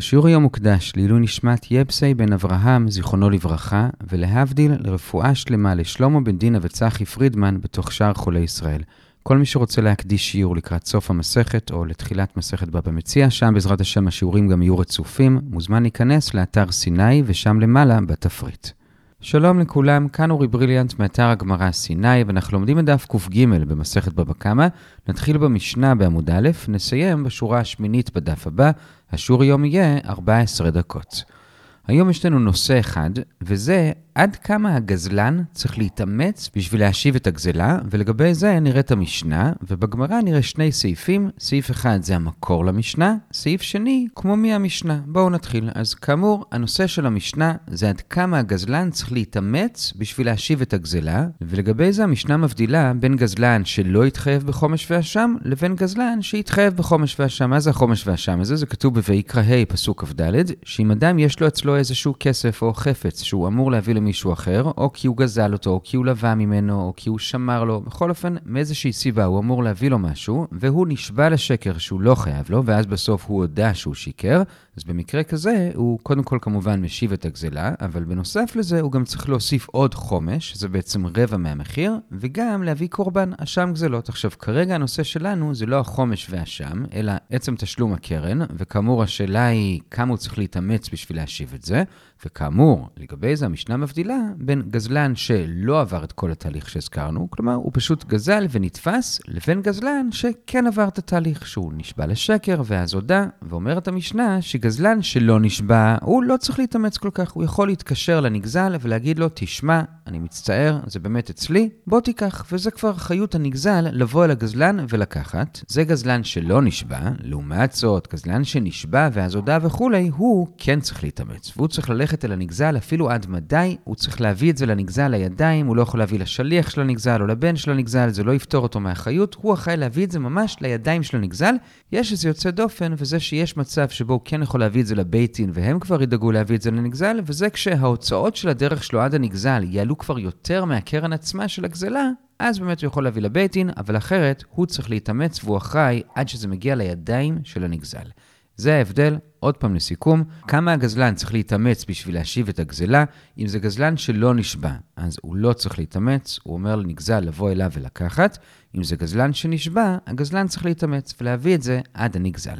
השיעור היום מוקדש לעילוי נשמת יבסי בן אברהם, זיכרונו לברכה, ולהבדיל לרפואה שלמה לשלמה בן דינה וצחי פרידמן בתוך שאר חולי ישראל. כל מי שרוצה להקדיש שיעור לקראת סוף המסכת או לתחילת מסכת בבא מציע, שם בעזרת השם השיעורים גם יהיו רצופים, מוזמן להיכנס לאתר סיני ושם למעלה בתפריט. שלום לכולם, כאן אורי בריליאנט מאתר הגמרא סיני, ואנחנו לומדים את דף קג במסכת בבא קמא. נתחיל במשנה בעמוד א', נסיים בשורה השמינית בדף הבא, השיעור היום יהיה 14 דקות. היום יש לנו נושא אחד, וזה עד כמה הגזלן צריך להתאמץ בשביל להשיב את הגזלה, ולגבי זה נראה את המשנה, ובגמרא נראה שני סעיפים. סעיף אחד זה המקור למשנה, סעיף שני, כמו מי המשנה. בואו נתחיל. אז כאמור, הנושא של המשנה זה עד כמה הגזלן צריך להתאמץ בשביל להשיב את הגזלה, ולגבי זה המשנה מבדילה בין גזלן שלא יתחייב בחומש ואשם, לבין גזלן שיתחייב בחומש ואשם. מה זה החומש ואשם הזה? זה כתוב בויקרא ה' פסוק כ"ד, שאם אדם יש לו אצלו איזשהו כסף או חפץ שהוא אמור להביא למישהו אחר, או כי הוא גזל אותו, או כי הוא לווה ממנו, או כי הוא שמר לו, בכל אופן, מאיזושהי סיבה הוא אמור להביא לו משהו, והוא נשבע לשקר שהוא לא חייב לו, ואז בסוף הוא הודה שהוא שיקר, אז במקרה כזה, הוא קודם כל כמובן משיב את הגזלה, אבל בנוסף לזה הוא גם צריך להוסיף עוד חומש, שזה בעצם רבע מהמחיר, וגם להביא קורבן, אשם גזלות. עכשיו, כרגע הנושא שלנו זה לא החומש והאשם, אלא עצם תשלום הקרן, וכאמור השאלה היא כמה הוא צריך להתאמץ בשביל להשיב את זה. pieniędzy, וכאמור, לגבי זה המשנה מבדילה בין גזלן שלא עבר את כל התהליך שהזכרנו, כלומר, הוא פשוט גזל ונתפס, לבין גזלן שכן עבר את התהליך, שהוא נשבע לשקר ואז הודה, ואומרת המשנה שגזלן שלא נשבע, הוא לא צריך להתאמץ כל כך, הוא יכול להתקשר לנגזל ולהגיד לו, תשמע, אני מצטער, זה באמת אצלי, בוא תיקח. וזה כבר אחריות הנגזל לבוא אל הגזלן ולקחת. זה גזלן שלא נשבע, לעומת זאת, גזלן שנשבע ואז הודה וכולי, הוא כן צריך להתאמץ, והוא צריך ללכת ללכת אל הנגזל אפילו עד מדי, הוא צריך להביא את זה לנגזל לידיים, הוא לא יכול להביא לשליח של הנגזל או לבן של הנגזל, זה לא יפתור אותו מהאחריות, הוא אחראי להביא את זה ממש לידיים של הנגזל. יש איזה יוצא דופן, וזה שיש מצב שבו הוא כן יכול להביא את זה לבייטין, והם כבר ידאגו להביא את זה לנגזל, וזה כשההוצאות של הדרך שלו עד הנגזל יעלו כבר יותר מהקרן עצמה של הגזלה, אז באמת הוא יכול להביא לבייטין, אבל אחרת הוא צריך להתאמץ והוא אחראי עד שזה מגיע לידיים של הנגזל. זה ההבדל, עוד פעם לסיכום, כמה הגזלן צריך להתאמץ בשביל להשיב את הגזלה. אם זה גזלן שלא נשבע, אז הוא לא צריך להתאמץ, הוא אומר לנגזל לבוא אליו ולקחת. אם זה גזלן שנשבע, הגזלן צריך להתאמץ ולהביא את זה עד הנגזל.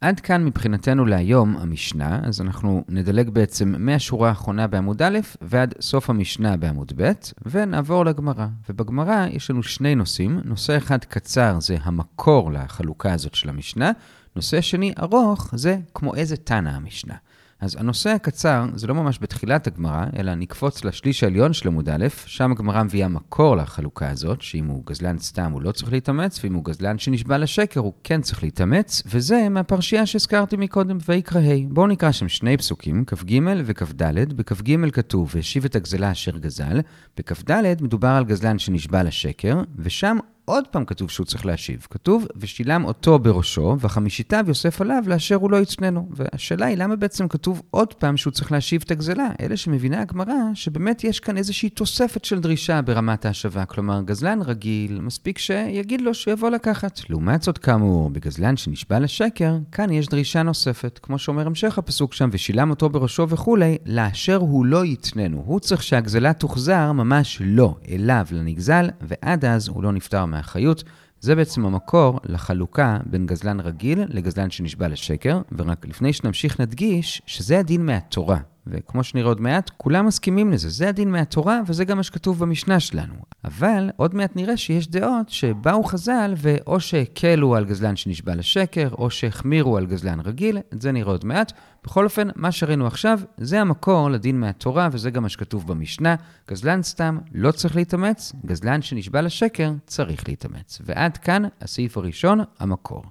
עד כאן מבחינתנו להיום המשנה, אז אנחנו נדלג בעצם מהשורה האחרונה בעמוד א' ועד סוף המשנה בעמוד ב', ונעבור לגמרא. ובגמרא יש לנו שני נושאים. נושא אחד קצר זה המקור לחלוקה הזאת של המשנה, נושא שני ארוך זה כמו איזה תנא המשנה. אז הנושא הקצר זה לא ממש בתחילת הגמרא, אלא נקפוץ לשליש העליון של עמוד א', שם הגמרא מביאה מקור לחלוקה הזאת, שאם הוא גזלן סתם הוא לא צריך להתאמץ, ואם הוא גזלן שנשבע לשקר הוא כן צריך להתאמץ, וזה מהפרשייה שהזכרתי מקודם, ויקרא ה'. בואו נקרא שם שני פסוקים, כ"ג וכ"ד. בכ"ג כתוב, והשיב את הגזלה אשר גזל, בכ"ד מדובר על גזלן שנשבע לשקר, ושם עוד פעם כתוב שהוא צריך להשיב. כתוב, ושילם אותו בראשו, וחמישיתיו יוסף עליו לאשר הוא לא יצננו. והשאלה היא, למה בעצם כתוב עוד פעם שהוא צריך להשיב את הגזלה? אלה שמבינה הגמרא, שבאמת יש כאן איזושהי תוספת של דרישה ברמת ההשבה. כלומר, גזלן רגיל, מספיק שיגיד לו שיבוא לקחת. לעומת זאת, כאמור, בגזלן שנשבע לשקר, כאן יש דרישה נוספת. כמו שאומר המשך הפסוק שם, ושילם אותו בראשו וכולי, לאשר הוא לא יתננו. הוא צריך שהגזלה תוחזר ממש לא, אליו, לנגזל, ועד אז הוא לא נפטר מה... מהאחריות. זה בעצם המקור לחלוקה בין גזלן רגיל לגזלן שנשבע לשקר, ורק לפני שנמשיך נדגיש שזה הדין מהתורה. וכמו שנראה עוד מעט, כולם מסכימים לזה. זה הדין מהתורה, וזה גם מה שכתוב במשנה שלנו. אבל עוד מעט נראה שיש דעות שבאו חז"ל, ואו שהקלו על גזלן שנשבע לשקר, או שהחמירו על גזלן רגיל, את זה נראה עוד מעט. בכל אופן, מה שראינו עכשיו, זה המקור לדין מהתורה, וזה גם מה שכתוב במשנה. גזלן סתם לא צריך להתאמץ, גזלן שנשבע לשקר צריך להתאמץ. ועד כאן הסעיף הראשון, המקור.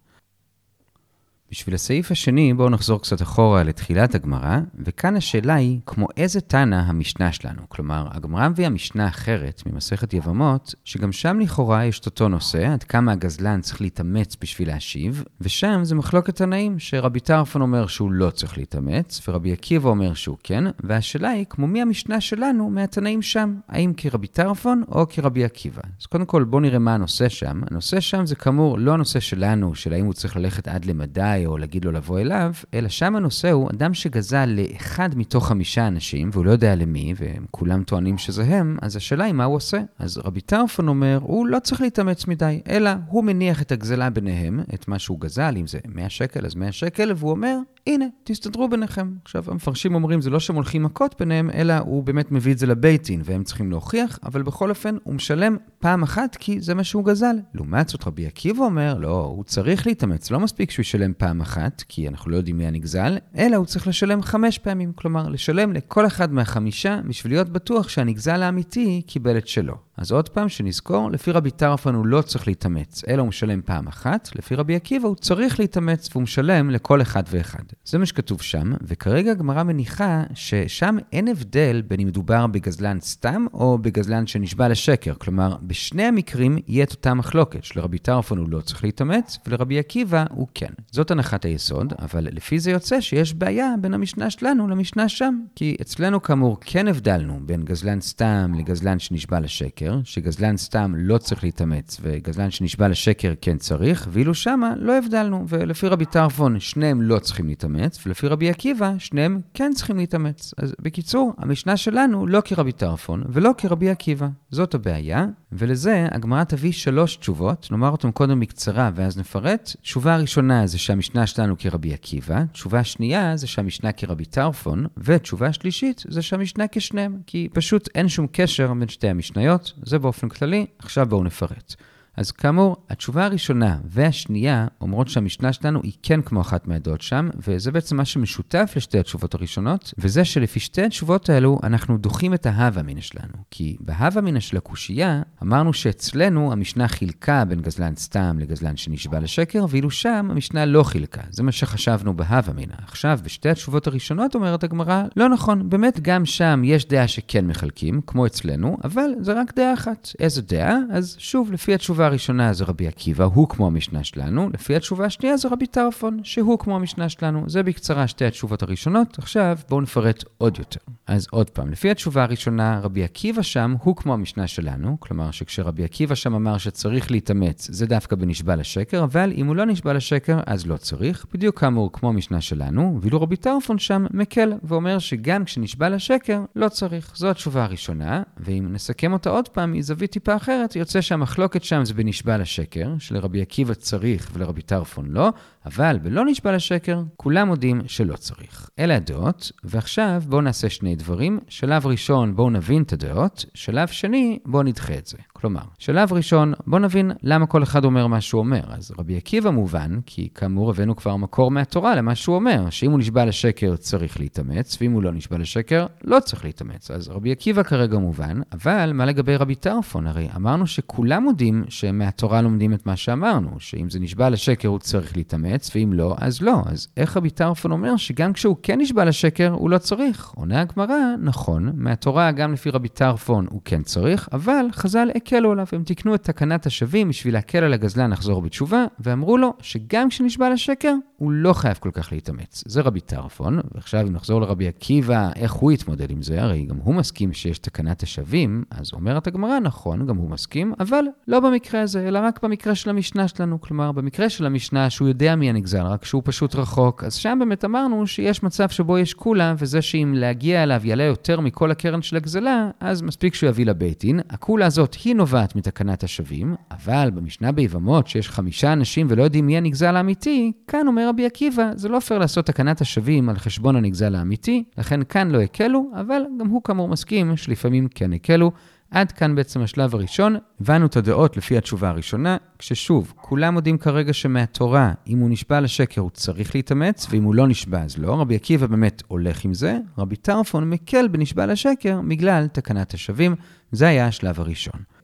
בשביל הסעיף השני, בואו נחזור קצת אחורה לתחילת הגמרא, וכאן השאלה היא, כמו איזה תנא המשנה שלנו? כלומר, הגמרא מביאה משנה אחרת ממסכת יבמות, שגם שם לכאורה יש את אותו נושא, עד כמה הגזלן צריך להתאמץ בשביל להשיב, ושם זה מחלוקת תנאים, שרבי טרפון אומר שהוא לא צריך להתאמץ, ורבי עקיבא אומר שהוא כן, והשאלה היא, כמו מי המשנה שלנו מהתנאים שם? האם כרבי טרפון או כרבי עקיבא? אז קודם כל, בואו נראה מה הנושא שם. הנושא שם זה כאמור לא הנושא שלנו, של האם הוא צריך ללכת עד למדי, אליי או להגיד לו לבוא אליו, אלא שם הנושא הוא אדם שגזל לאחד מתוך חמישה אנשים, והוא לא יודע למי, והם כולם טוענים שזה הם, אז השאלה היא מה הוא עושה. אז רבי טרפון אומר, הוא לא צריך להתאמץ מדי, אלא הוא מניח את הגזלה ביניהם, את מה שהוא גזל, אם זה 100 שקל אז 100 שקל, והוא אומר, הנה, תסתדרו ביניכם. עכשיו, המפרשים אומרים, זה לא שהם הולכים מכות ביניהם, אלא הוא באמת מביא את זה לבייטין, והם צריכים להוכיח, אבל בכל אופן, הוא משלם פעם אחת כי זה מה שהוא גזל. לעומת זאת, רבי עקיבא אומר, לא, הוא צריך להתאמץ, לא מספיק שהוא ישלם פעם אחת, כי אנחנו לא יודעים מי הנגזל, אלא הוא צריך לשלם חמש פעמים, כלומר, לשלם לכל אחד מהחמישה בשביל להיות בטוח שהנגזל האמיתי קיבל את שלו. אז עוד פעם, שנזכור, לפי רבי טרפן הוא לא צריך להתאמץ, אלא הוא משלם פעם אחת, לפי רבי עקיבא הוא צריך להתאמץ והוא משלם לכל אחד ואחד. זה מה שכתוב שם, וכרגע הגמרא מניחה ששם אין הבדל בין אם מדובר בגזלן סתם או בגזלן שנשבע לשקר. כלומר, בשני המקרים יהיה את אותה מחלוקת, שלרבי טרפון הוא לא צריך להתאמץ, ולרבי עקיבא הוא כן. זאת הנחת היסוד, אבל לפי זה יוצא שיש בעיה בין המשנה שלנו למשנה שם. כי אצלנו כאמור כן הבדלנו בין גזלן סתם לגזלן שנשבע לשקר, שגזלן סתם לא צריך להתאמץ, וגזלן שנשבע לשקר כן צריך, ואילו שמה לא הבדלנו, ולפי רבי טרפון שניהם לא צריכים להתאמץ, ולפי רבי עקיבא שניהם כן צריכים להתאמץ. אז בקיצור, המשנה שלנו לא כרבי טרפון ולא כרבי עקיבא. זאת הבעיה, ולזה הגמרא תביא שלוש תשובות, נאמר אותן קודם בקצרה ואז נפרט. תשובה הראשונה זה שהמשנה שלנו כרבי עקיבא, תשובה שנייה זה שהמשנה כרבי טרפון, ותשובה שלישית זה שהמשנה כשניהם, כי פשוט אין שום קשר בין שתי המשניות, זה באופן כללי, עכשיו בואו נפרט. אז כאמור, התשובה הראשונה והשנייה אומרות שהמשנה שלנו היא כן כמו אחת מהדעות שם, וזה בעצם מה שמשותף לשתי התשובות הראשונות, וזה שלפי שתי התשובות האלו אנחנו דוחים את ההווה מינא שלנו. כי בהווה מינא של הקושייה, אמרנו שאצלנו המשנה חילקה בין גזלן סתם לגזלן שנשבע לשקר, ואילו שם המשנה לא חילקה. זה מה שחשבנו בהווה מינא. עכשיו, בשתי התשובות הראשונות אומרת הגמרא, לא נכון, באמת גם שם יש דעה שכן מחלקים, כמו אצלנו, אבל זה רק דעה אחת. איזו דעה? אז שוב, לפי התשובה הראשונה זה רבי עקיבא, הוא כמו המשנה שלנו, לפי התשובה השנייה זה רבי טרפון, שהוא כמו המשנה שלנו. זה בקצרה שתי התשובות הראשונות, עכשיו בואו נפרט עוד יותר. אז עוד פעם, לפי התשובה הראשונה, רבי עקיבא שם הוא כמו המשנה שלנו, כלומר שכשרבי עקיבא שם אמר שצריך להתאמץ, זה דווקא בנשבע לשקר, אבל אם הוא לא נשבע לשקר, אז לא צריך, בדיוק כאמור כמו המשנה שלנו, ואילו רבי טרפון שם מקל, ואומר שגם כשנשבע לשקר, לא צריך. זו התשובה הראשונה, ואם נסכם אותה עוד פעם מזווית טיפה אחרת, יוצא שהמחלוקת שם זה בנשבע לשקר, שלרבי עקיבא צריך ולרבי טרפון לא, אבל בלא נשבע לשקר, כולם מודים שלא צריך. אלה הדעות, ועכשיו בואו נעשה שני דברים. שלב ראשון, בואו נבין את הדעות, שלב שני, בואו נדחה את זה. כלומר, שלב ראשון, בואו נבין למה כל אחד אומר מה שהוא אומר. אז רבי עקיבא מובן, כי כאמור הבאנו כבר מקור מהתורה למה שהוא אומר, שאם הוא נשבע לשקר צריך להתאמץ, ואם הוא לא נשבע לשקר, לא צריך להתאמץ. אז רבי עקיבא כרגע מובן, אבל מה לגבי רבי טרפון? הרי אמרנו שכולם מודים שמהתורה לומדים את מה שאמרנו, שאם זה נשבע לשקר הוא צריך להתאמץ, ואם לא, אז לא. אז איך רבי טרפון אומר שגם כשהוא כן נשבע לשקר, הוא לא צריך? עונה הגמרא, נכון, מהתורה גם לפי רבי טרפון הוא כן צריך, אבל חז"ל הקלו עליו, הם תיקנו את תקנת השבים בשביל להקל על הגזלן לחזור בתשובה, ואמרו לו שגם כשנשבע לשקר, הוא לא חייב כל כך להתאמץ. זה רבי טרפון, ועכשיו אם נחזור לרבי עקיבא, איך הוא יתמודד עם זה? הרי גם הוא מסכים שיש תקנת השבים, אז אומרת הגמרא, נכון, גם הוא מסכים, אבל לא במקרה הזה, אלא רק במקרה של המשנה שלנו. כלומר, במקרה של המשנה שהוא יודע מי הנגזל, רק שהוא פשוט רחוק, אז שם באמת אמרנו שיש מצב שבו יש כולה, וזה שאם להגיע אליו יעלה יותר מכל הקרן של הגזלה, אז מספיק שהוא יביא לבית דין. הכולה הזאת היא נובעת מתקנת השבים, אבל במשנה ביבמות, שיש חמישה אנשים ולא יודעים מי הנגזל האמיתי, כאן רבי עקיבא, זה לא פייר לעשות תקנת השבים על חשבון הנגזל האמיתי, לכן כאן לא הקלו, אבל גם הוא כאמור מסכים שלפעמים כן הקלו. עד כאן בעצם השלב הראשון, הבנו את הדעות לפי התשובה הראשונה, כששוב, כולם יודעים כרגע שמהתורה, אם הוא נשבע לשקר הוא צריך להתאמץ, ואם הוא לא נשבע אז לא. רבי עקיבא באמת הולך עם זה, רבי טרפון מקל בנשבע לשקר בגלל תקנת השבים, זה היה השלב הראשון.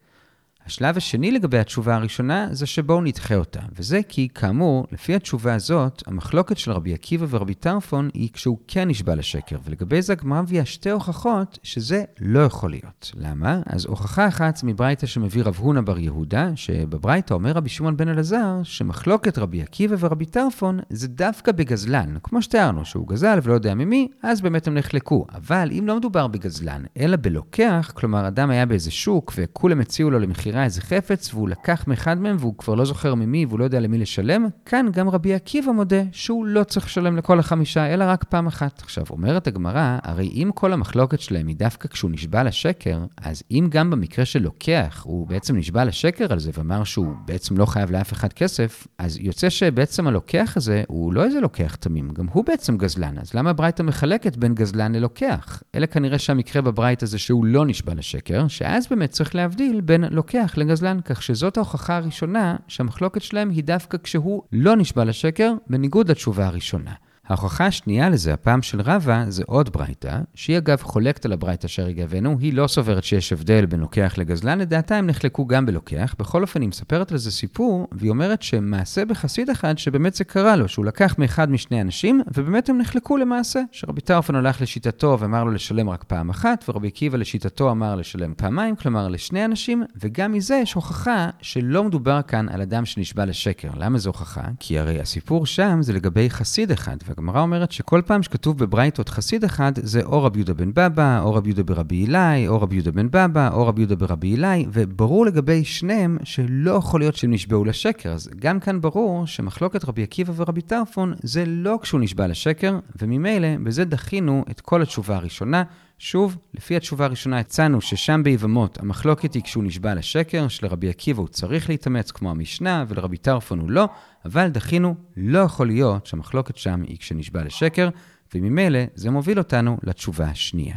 השלב השני לגבי התשובה הראשונה זה שבואו נדחה אותה, וזה כי, כאמור, לפי התשובה הזאת, המחלוקת של רבי עקיבא ורבי טרפון היא כשהוא כן נשבע לשקר, ולגבי זה הגמרא מביאה שתי הוכחות שזה לא יכול להיות. למה? אז הוכחה אחת מברייתא שמביא רב הונא בר יהודה, שבברייתא אומר רבי שמעון בן אלעזר, שמחלוקת רבי עקיבא ורבי טרפון זה דווקא בגזלן, כמו שתיארנו, שהוא גזל ולא יודע ממי, אז באמת הם נחלקו. אבל אם לא מדובר בגזלן, אלא בלוקח, כלומר אדם היה באיזה שוק וכולם הציעו לו למכירה מכירה איזה חפץ, והוא לקח מאחד מהם והוא כבר לא זוכר ממי והוא לא יודע למי לשלם, כאן גם רבי עקיבא מודה שהוא לא צריך לשלם לכל החמישה, אלא רק פעם אחת. עכשיו, אומרת הגמרא, הרי אם כל המחלוקת שלהם היא דווקא כשהוא נשבע לשקר, אז אם גם במקרה של לוקח, הוא בעצם נשבע לשקר על זה ואמר שהוא בעצם לא חייב לאף אחד כסף, אז יוצא שבעצם הלוקח הזה הוא לא איזה לוקח תמים, גם הוא בעצם גזלן. אז למה ברייתא מחלקת בין גזלן ללוקח? אלא כנראה שהמקרה בברייתא הזה שהוא לא נשבע לשקר, שאז באמת צריך להבדיל בין לוקח לגזלן, כך שזאת ההוכחה הראשונה שהמחלוקת שלהם היא דווקא כשהוא לא נשבע לשקר, בניגוד לתשובה הראשונה. ההוכחה השנייה לזה, הפעם של רבא, זה עוד ברייתא, שהיא אגב חולקת על הברייתא שהרגע הבאנו, היא לא סוברת שיש הבדל בין לוקח לגזלן, לדעתה הם נחלקו גם בלוקח. בכל אופן, היא מספרת על זה סיפור, והיא אומרת שמעשה בחסיד אחד שבאמת זה קרה לו, שהוא לקח מאחד משני אנשים, ובאמת הם נחלקו למעשה, שרבי טרפון הלך לשיטתו ואמר לו לשלם רק פעם אחת, ורבי עקיבא לשיטתו אמר לשלם פעמיים, כלומר לשני אנשים, וגם מזה יש הוכחה שלא מדובר כאן על אדם שנשבע לשקר. למה זו הוכחה? כי הרי הסיפור שם זה לגבי חסיד אחד, הגמרא אומרת שכל פעם שכתוב בברייתות חסיד אחד, זה או רבי יהודה בן בבא, או רבי יהודה ברבי אילאי, או רבי יהודה בן בבא, או רבי יהודה ברבי אילאי, וברור לגבי שניהם שלא יכול להיות שהם נשבעו לשקר. אז גם כאן ברור שמחלוקת רבי עקיבא ורבי טרפון זה לא כשהוא נשבע לשקר, וממילא בזה דחינו את כל התשובה הראשונה. שוב, לפי התשובה הראשונה הצענו ששם ביבמות המחלוקת היא כשהוא נשבע לשקר, שלרבי עקיבא הוא צריך להתאמץ כמו המשנה ולרבי טרפון הוא לא, אבל דחינו, לא יכול להיות שהמחלוקת שם היא כשנשבע לשקר, וממילא זה מוביל אותנו לתשובה השנייה.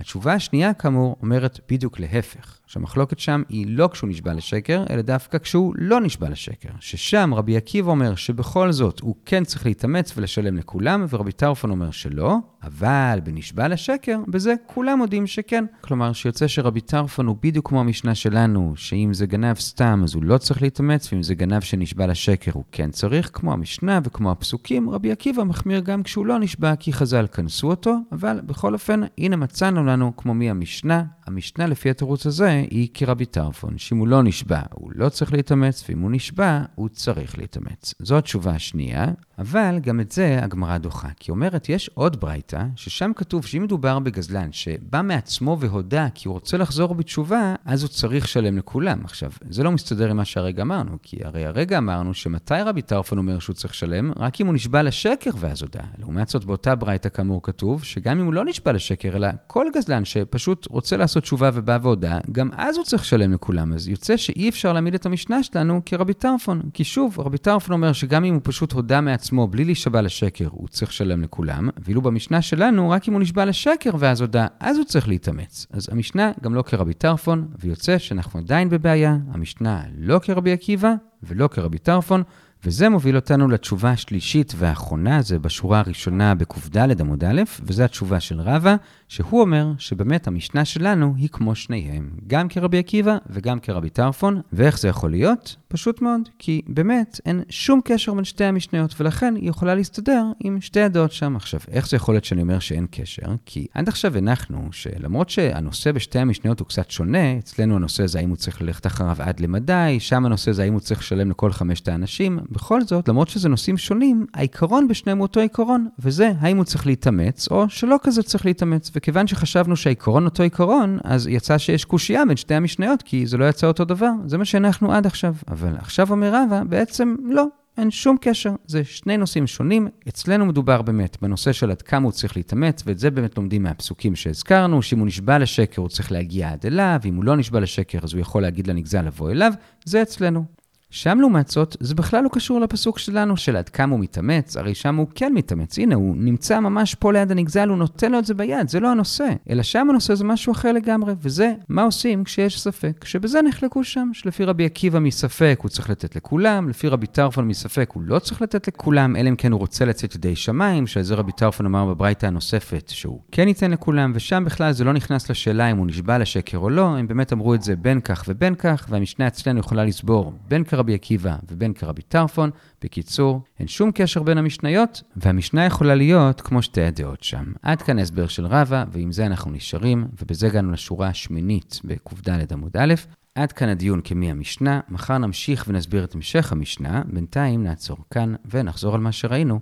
התשובה השנייה, כאמור, אומרת בדיוק להפך, שהמחלוקת שם היא לא כשהוא נשבע לשקר, אלא דווקא כשהוא לא נשבע לשקר. ששם רבי עקיבא אומר שבכל זאת הוא כן צריך להתאמץ ולשלם לכולם, ורבי טרפון אומר שלא, אבל בנשבע לשקר, בזה כולם מודים שכן. כלומר, שיוצא שרבי טרפון הוא בדיוק כמו המשנה שלנו, שאם זה גנב סתם אז הוא לא צריך להתאמץ, ואם זה גנב שנשבע לשקר הוא כן צריך, כמו המשנה וכמו הפסוקים, רבי עקיבא מחמיר גם כשהוא לא נשבע כי חז"ל כנסו אותו, אבל בכל אופן, הנה מצאנו לנו כמו מי המשנה, המשנה לפי התירוץ הזה היא כרבי טרפון, שאם הוא לא נשבע, הוא לא צריך להתאמץ, ואם הוא נשבע, הוא צריך להתאמץ. זו התשובה השנייה, אבל גם את זה הגמרא דוחה. כי אומרת, יש עוד ברייתא, ששם כתוב שאם מדובר בגזלן שבא מעצמו והודה כי הוא רוצה לחזור בתשובה, אז הוא צריך לשלם לכולם. עכשיו, זה לא מסתדר עם מה שהרגע אמרנו, כי הרי הרגע אמרנו שמתי רבי טרפון אומר שהוא צריך לשלם? רק אם הוא נשבע לשקר ואז הודה. לעומת זאת, באותה ברייתא כאמור כתוב, שגם אם הוא לא נשבע לשקר, אלא כל גזלן שפשוט רוצה לעשות תשובה ובא והודה, גם אז הוא צריך לשלם לכולם. אז יוצא שאי אפשר להעמיד את המשנה שלנו כרבי טרפון. כי שוב, רבי טרפון אומר שגם אם הוא פשוט הודה מעצמו בלי להישבע לשקר, הוא צריך לשלם לכולם, ואילו במשנה שלנו, רק אם הוא נשבע לשקר ואז הודה, אז הוא צריך להתאמץ. אז המשנה גם לא כרבי טרפון, ויוצא שאנחנו עדיין בבעיה, המשנה לא כרבי עקיבא ולא כרבי טרפון, וזה מוביל אותנו לתשובה השלישית והאחרונה, זה בשורה הראשונה בקד עמוד א', וזו התשובה של רבא, שהוא אומר שבאמת המשנה שלנו היא כמו שניהם, גם כרבי עקיבא וגם כרבי טרפון, ואיך זה יכול להיות? פשוט מאוד, כי באמת אין שום קשר בין שתי המשניות, ולכן היא יכולה להסתדר עם שתי הדעות שם. עכשיו, איך זה יכול להיות שאני אומר שאין קשר? כי עד עכשיו הנחנו שלמרות שהנושא בשתי המשניות הוא קצת שונה, אצלנו הנושא זה האם הוא צריך ללכת אחריו עד למדי, שם הנושא זה האם הוא צריך לשלם לכל חמשת האנשים, בכל זאת, למרות שזה נושאים שונים, העיקרון בשניהם הוא אותו עיקרון, וזה האם הוא צריך להתאמץ, או שלא כזה צריך להתאמץ. וכיוון שחשבנו שהעיקרון אותו עיקרון, אז יצא שיש קושייה בין שתי המשניות, כי זה לא יצא אותו דבר. זה מה שהנחנו עד עכשיו. אבל עכשיו אומר רבא, בעצם לא. אין שום קשר, זה שני נושאים שונים. אצלנו מדובר באמת בנושא של עד כמה הוא צריך להתאמץ, ואת זה באמת לומדים מהפסוקים שהזכרנו, שאם הוא נשבע לשקר הוא צריך להגיע עד אליו, ואם הוא לא נשבע לשקר אז הוא יכול להגיד לנגזל לבוא אליו, זה אצלנו. שם לעומת זאת, זה בכלל לא קשור לפסוק שלנו של עד כמה הוא מתאמץ, הרי שם הוא כן מתאמץ. הנה, הוא נמצא ממש פה ליד הנגזל, הוא נותן לו את זה ביד, זה לא הנושא. אלא שם הנושא זה משהו אחר לגמרי, וזה מה עושים כשיש ספק. שבזה נחלקו שם, שלפי רבי עקיבא מספק הוא צריך לתת לכולם, לפי רבי טרפון מספק הוא לא צריך לתת לכולם, אלא אם כן הוא רוצה לצאת ידי שמיים, שעל זה רבי טרפון אמר בברייתא הנוספת שהוא כן ייתן לכולם, ושם בכלל זה לא נכנס לשאלה אם הוא נשבע לשקר או לא, הם באמת אמרו את זה בין כך ובין כך, והמשנה אצלנו יכולה לסבור בין כרבי עקיבא ובין כרבי טרפון. בקיצור, אין שום קשר בין המשניות, והמשנה יכולה להיות כמו שתי הדעות שם. עד כאן הסבר של רבא, ועם זה אנחנו נשארים, ובזה הגענו לשורה השמינית בקד עמוד א'. עד כאן הדיון כמי המשנה, מחר נמשיך ונסביר את המשך המשנה, בינתיים נעצור כאן ונחזור על מה שראינו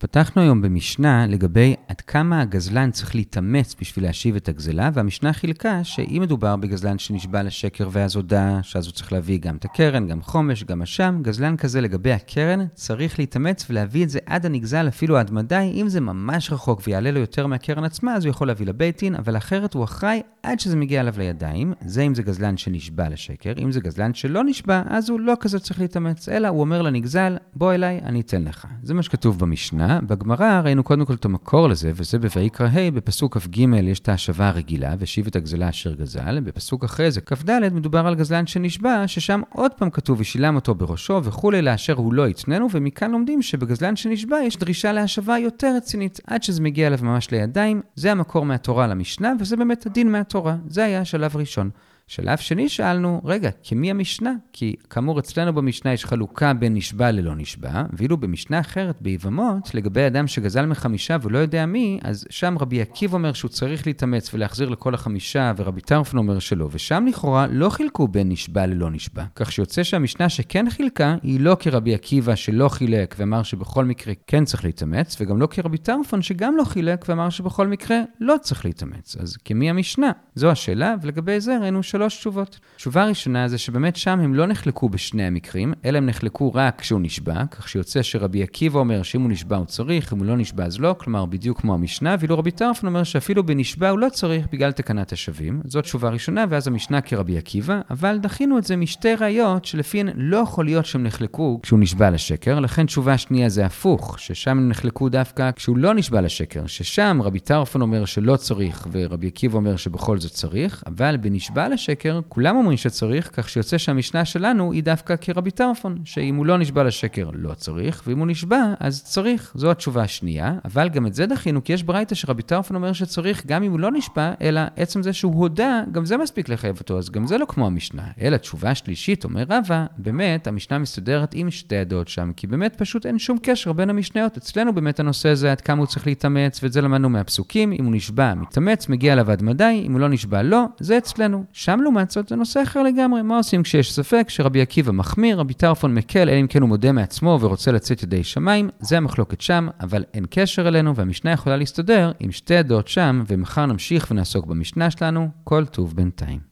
פתחנו היום במשנה לגבי עד כמה הגזלן צריך להתאמץ בשביל להשיב את הגזלה, והמשנה חילקה שאם מדובר בגזלן שנשבע לשקר ואז הודה, שאז הוא צריך להביא גם את הקרן, גם חומש, גם אשם, גזלן כזה לגבי הקרן צריך להתאמץ ולהביא את זה עד הנגזל, אפילו עד מדי, אם זה ממש רחוק ויעלה לו יותר מהקרן עצמה, אז הוא יכול להביא לבית דין, אבל אחרת הוא אחראי עד שזה מגיע אליו לידיים, זה אם זה גזלן שנשבע לשקר, אם זה גזלן שלא נשבע, אז הוא לא כזה צריך להתאמץ, אלא הוא אומר לנגזל, בוא אליי, אני אתן לך. זה מה שכתוב במשנה. בגמרא ראינו קודם כל את המקור לזה, וזה בויקרא ה', בפסוק כ"ג יש את ההשבה הרגילה, והשיב את הגזלה אשר גזל, בפסוק אחרי זה כ"ד מדובר על גזלן שנשבע, ששם עוד פעם כתוב ושילם אותו בראשו וכולי לאשר הוא לא יתננו, ומכאן לומדים שבגזלן שנשבע יש דרישה להשבה יותר רצינית, עד שזה מגיע אליו ממש לידיים, זה המקור מהתורה למשנה, וזה באמת הדין מהתורה, זה היה השלב הראשון. שלב שני שאלנו, רגע, כמי המשנה? כי כאמור אצלנו במשנה יש חלוקה בין נשבע ללא נשבע, ואילו במשנה אחרת, ביבמות, לגבי אדם שגזל מחמישה ולא יודע מי, אז שם רבי עקיב אומר שהוא צריך להתאמץ ולהחזיר לכל החמישה, ורבי טרפון אומר שלא, ושם לכאורה לא חילקו בין נשבע ללא נשבע. כך שיוצא שהמשנה שכן חילקה, היא לא כרבי עקיבא שלא חילק ואמר שבכל מקרה כן צריך להתאמץ, וגם לא כרבי טרפון שגם לא חילק ואמר שבכל מקרה לא צריך להתאמץ. אז כמי המשנה? זו השאלה, ולגבי זה ראינו של שלוש תשובות. תשובה ראשונה זה שבאמת שם הם לא נחלקו בשני המקרים, אלא הם נחלקו רק כשהוא נשבע, כך שיוצא שרבי עקיבא אומר שאם הוא נשבע הוא צריך, אם הוא לא נשבע אז לא, כלומר בדיוק כמו המשנה, ואילו רבי טרפון אומר שאפילו בנשבע הוא לא צריך בגלל תקנת השבים. זאת תשובה ראשונה, ואז המשנה כרבי עקיבא, אבל דחינו את זה משתי ראיות שלפיהן לא יכול להיות שהם נחלקו כשהוא נשבע לשקר, לכן תשובה שנייה זה הפוך, ששם הם נחלקו דווקא כשהוא לא נשבע לשקר, ששם רבי טרפון אומר שלא צריך ורבי עקיבא אומר שבכל זאת צריך, אבל בנשבע לשקר לשקר, כולם אומרים שצריך, כך שיוצא שהמשנה שלנו היא דווקא כרבי טרפון, שאם הוא לא נשבע לשקר לא צריך, ואם הוא נשבע אז צריך. זו התשובה השנייה, אבל גם את זה דחינו, כי יש ברייתא שרבי טרפון אומר שצריך גם אם הוא לא נשבע, אלא עצם זה שהוא הודה, גם זה מספיק לחייב אותו, אז גם זה לא כמו המשנה. אלא תשובה שלישית, אומר רבא, באמת, המשנה מסתדרת עם שתי הדעות שם, כי באמת פשוט אין שום קשר בין המשניות. אצלנו באמת הנושא הזה עד כמה הוא צריך להתאמץ, ואת זה למדנו מהפסוקים, אם הוא נשבע, מתאמץ, מגיע אליו עד מדי, אם הוא לא נשבע, לא, זה אצלנו. שם לעומת זאת, זה נושא אחר לגמרי. מה עושים כשיש ספק שרבי עקיבא מחמיר, רבי טרפון מקל, אלא אם כן הוא מודה מעצמו ורוצה לצאת ידי שמיים, זה המחלוקת שם, אבל אין קשר אלינו, והמשנה יכולה להסתדר עם שתי הדעות שם, ומחר נמשיך ונעסוק במשנה שלנו, כל טוב בינתיים.